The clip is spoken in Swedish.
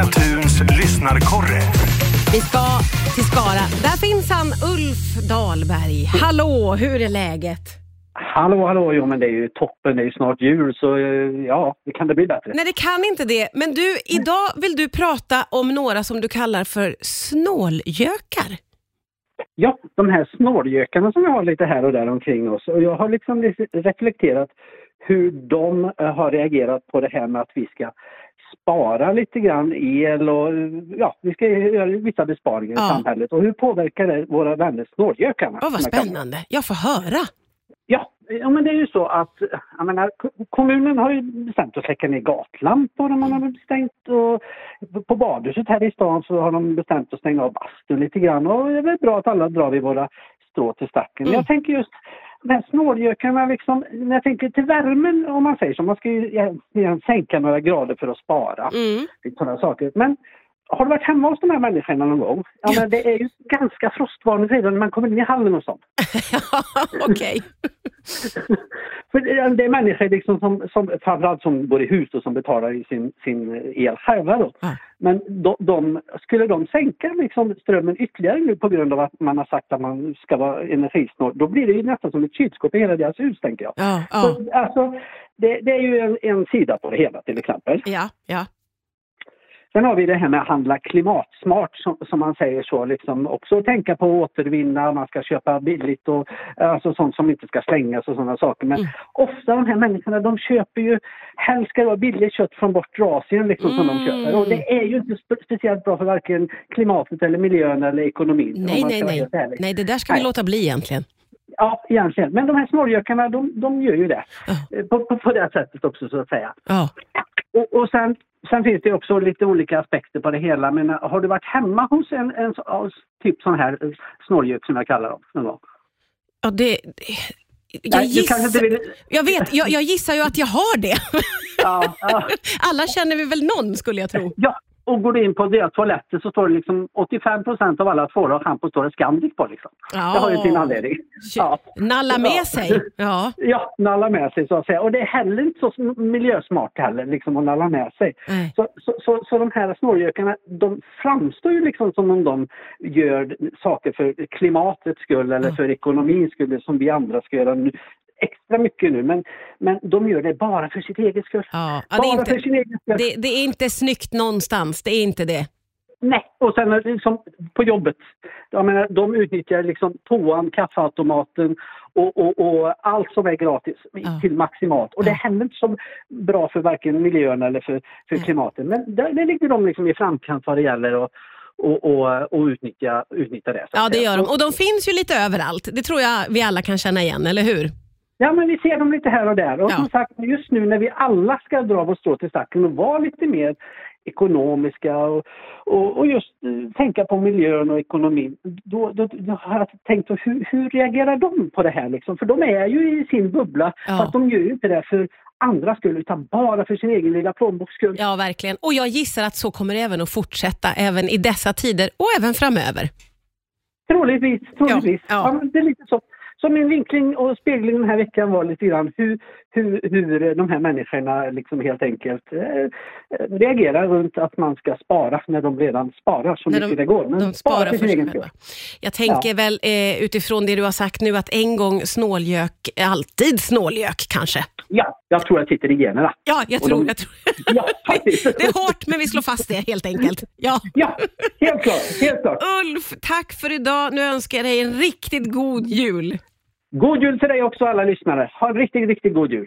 Signatuns lyssnarkorre. Vi ska till Skara. Där finns han, Ulf Dahlberg. Hallå, hur är läget? Hallå, hallå, jo men det är ju toppen, det är ju snart jul så eh, ja, det kan det bli bättre. Nej, det kan inte det. Men du, idag vill du prata om några som du kallar för snålgökar. Ja, de här snålgökarna som vi har lite här och där omkring oss och jag har liksom reflekterat hur de eh, har reagerat på det här med att vi ska spara lite grann el och ja, vi ska göra vissa besparingar Ja. i samhället och hur påverkar det våra vänner snålgökarna? Åh, vad spännande. Jag får höra. Ja, ja, men det är ju så att jag menar, ko- kommunen har ju bestämt att släcka ner gatlampor och man har stängt och på badhuset här i stan så har de bestämt att stänga av bastun lite grann och det är väl bra att alla drar vid våra strå till stacken. Mm. Jag tänker just de här snålgökarna liksom, när jag tänker till värmen om man säger så, man ska ju sänka några grader för att spara Mm. sådana saker. Men har du varit hemma hos de här människorna någon gång? Ja, men det är ju ganska frostvarning när man kommer in i hallen och sånt. Okej. Det är människor liksom som, som, framförallt som bor i hus och som betalar sin, sin el själva då. Ja. Men de, de, skulle de sänka liksom strömmen ytterligare nu på grund av att man har sagt att man ska vara energisnål, då blir det ju nästan som ett kylskåp i hela deras hus tänker jag. Ja, ja, Så, alltså, det, det är ju en, en sida på det hela till exempel. ja, ja. Sen har vi det här med att handla klimatsmart som, som man säger så. Liksom också tänka på att återvinna, man ska köpa billigt och alltså sånt som inte ska slängas och sådana saker. Men Mm. ofta de här människorna de köper ju, helst ska det vara billigt kött från bortre Asien liksom som de Mm. köper. Och det är ju inte spe- speciellt bra för varken klimatet eller miljön eller ekonomin. om Nej, nej, nej. Nej, det där ska vi Nej. låta bli egentligen. Ja, egentligen. Men de här smågökarna de, de gör ju det. Eh, På, på, på det sättet också så att säga. Ja. Och, och sen, sen finns det också lite olika aspekter på det hela. Men eh, har du varit hemma hos en, en så- ja, typ sån här eh, snålgök som jag kallar dem? någon gång? Ja, det... Jag, Nej, gissar, vill... jag vet, jag, jag gissar ju att jag har det. Ja, ja, Alla känner vi väl någon skulle jag tro. ja. Och går du in på deras toaletter så står det liksom 85 procent av alla tvålar och schampo står det Scandic på liksom. Det har ju sin anledning. Ja. Nalla med Ja. sig. Ja. Ja, nalla med sig så att säga. Och det är heller inte så miljösmart heller liksom att nalla med sig. Så, så, så, så de här snålgökarna, de framstår ju liksom som om de gör saker för klimatets skull eller Ja. för ekonomins skull som vi andra ska göra extra mycket nu. Men, men de gör det bara för sitt eget skull. Ja, ja, bara för inte, sin egen skull. det, det är inte snyggt någonstans. Det är inte det. Nej, och sen liksom på jobbet. Jag menar, de utnyttjar liksom toan, kaffeautomaten och, och, och allt som är gratis Ja. till maximalt. Och det Ja. heller inte så bra för varken miljön eller för, för Nej. klimatet. Men där, där ligger de liksom i framkant vad det gäller att och, och, och utnyttja, utnyttja det. Ja, det gör de. Och de finns ju lite överallt. Det tror jag vi alla kan känna igen, eller hur? Ja, men vi ser dem lite här och där. Och Ja. som sagt, just nu när vi alla ska dra vårt strå till stacken och vara lite mer ekonomiska och, och, och just eh, tänka på miljön och ekonomin. Då, då, då har jag tänkt, hur, hur reagerar de på det här? Liksom? För de är ju i sin bubbla, Ja. fast de gör ju inte det för andra skull utan bara för sin egen lilla plånboks skull. Ja, verkligen. Och jag gissar att så kommer det även att fortsätta, även i dessa tider och även framöver. Troligtvis, troligtvis. Ja, ja. men det är lite så. Så min vinkling och spegling den här veckan var lite grann hur, hur, hur de här människorna liksom helt enkelt eh, reagerar runt att man ska spara när de redan sparar så När mycket de- det går. Men De sparar för sin egen skull. Jag tänker väl eh, utifrån det du har sagt nu att en gång snåljök, alltid snåljök kanske. Ja, jag tror jag sitter i generna. Ja, jag tror, de- jag tror. Ja. Det är hårt men vi slår fast det helt enkelt. Ja. Ja, helt klart. Helt klart. Ulf, tack för idag. Nu önskar jag dig en riktigt god jul. God jul till dig också alla lyssnare. Ha en riktigt, riktigt god jul.